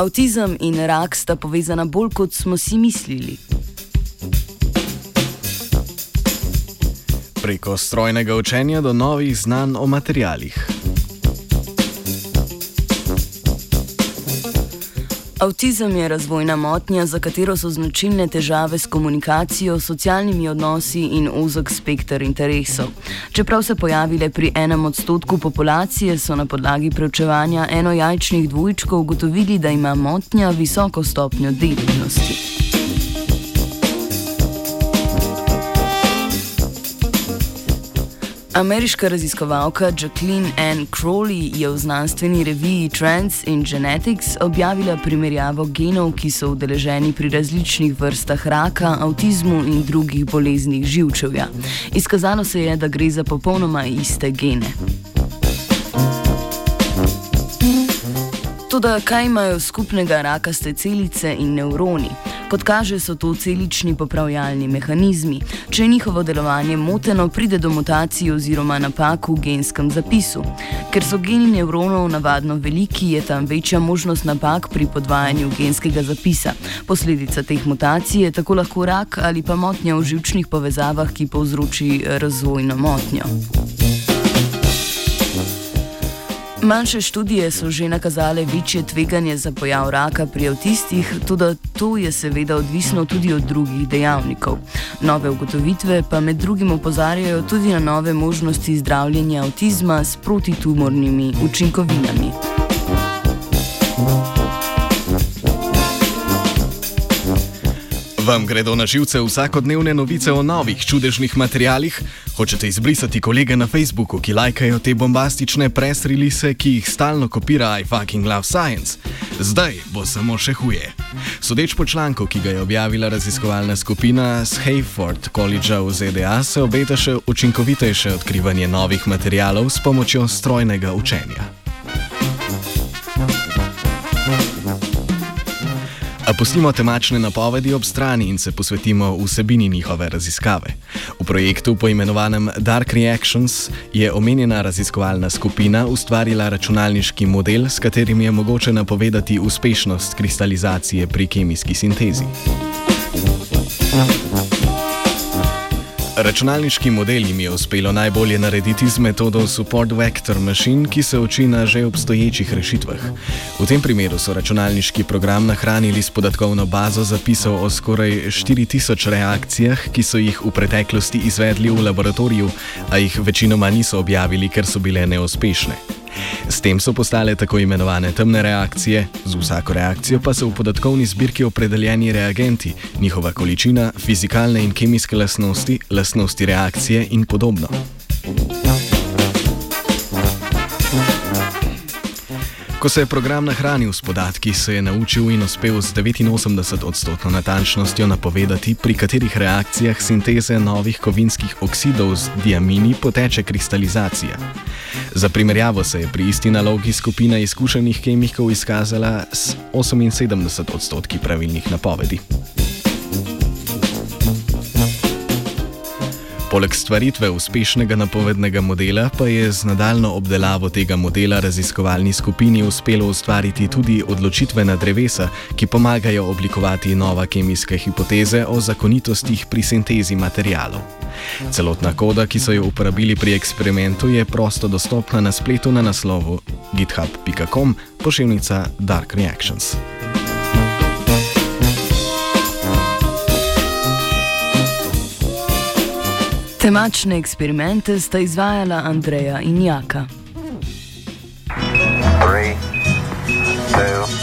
Avtizem in rak sta povezana bolj kot smo si mislili. Preko strojnega učenja do novih znanj o materialih. Avtizem je razvojna motnja, za katero so značilne težave s komunikacijo, socialnimi odnosi in ozek spektr interesov. Čeprav se pojavile pri enem odstotku populacije, so na podlagi preučevanja enojajčnih dvojčkov ugotovili, da ima motnja visoko stopnjo delitnosti. Ameriška raziskovalka Jacqueline Ann Crowley je v znanstveni reviji Trends in Genetics objavila primerjavo genov, ki so udeleženi pri različnih vrstah raka, avtizmu in drugih boleznih živčevja. Izkazalo se je, da gre za popolnoma iste gene. Toda kaj imajo skupnega rakaste celice in nevroni? Kot kaže, so to celični popravljalni mehanizmi. Če je njihovo delovanje moteno, pride do mutacij oziroma napak v genskem zapisu. Ker so geni nevronov navadno veliki, je tam večja možnost napak pri podvajanju genskega zapisa. Posledica teh mutacij je tako lahko rak ali pa motnja v žilčnih povezavah, ki povzroči razvojno motnjo. Manjše študije so že nakazale večje tveganje za pojav raka pri avtistih, tudi to je seveda odvisno tudi od drugih dejavnikov. Nove ugotovitve pa med drugim opozarjajo tudi na nove možnosti zdravljenja avtizma s protitumornimi učinkovinami. Vam gredo na živce vsakodnevne novice o novih čudežnih materialih? Hočete izbrisati kolege na Facebooku, ki lajkajo te bombastične presrilise, ki jih stalno kopira I fucking love science? Zdaj bo samo še huje. Sodeč po članku, ki ga je objavila raziskovalna skupina z Hayford College v ZDA, se obeta še učinkovitejše odkrivanje novih materialov s pomočjo strojnega učenja. A pustimo temačne napovedi ob strani in se posvetimo vsebini njihove raziskave. V projektu poimenovanem Dark Reactions je omenjena raziskovalna skupina ustvarila računalniški model, s katerim je mogoče napovedati uspešnost kristalizacije pri kemijski sintezi. Računalniški model jim je uspelo najbolje narediti z metodo Support Vector Machine, ki se uči na že obstoječih rešitvah. V tem primeru so računalniški program nahranili s podatkovno bazo zapisov o skoraj 4000 reakcijah, ki so jih v preteklosti izvedli v laboratoriju, a jih večinoma niso objavili, ker so bile neuspešne. S tem so postale tako imenovane temne reakcije, z vsako reakcijo pa so v podatkovni zbirki opredeljeni reagenti, njihova količina, fizikalne in kemijske lastnosti, lastnosti reakcije in podobno. Ko se je program nahranil s podatki, se je naučil in uspel z 89-odstotno natančnostjo napovedati, pri katerih reakcijah sinteze novih kovinskih oksidov z diamini poteče kristalizacija. Za primerjavo se je pri isti nalogi skupina izkušenih kemikov izkazala s 78 odstotki pravilnih napovedi. Poleg stvaritve uspešnega napovednega modela pa je z nadaljno obdelavo tega modela raziskovalni skupini uspelo ustvariti tudi odločitvena drevesa, ki pomagajo oblikovati nova kemijske hipoteze o zakonitostih pri sintezi materijalov. Celotna koda, ki so jo uporabili pri eksperimentu, je prosto dostopna na spletu na naslovu github.com pošiljka Dark Reactions. Temačne eksperimente sta izvajala Andreja in Jaka. Three, two,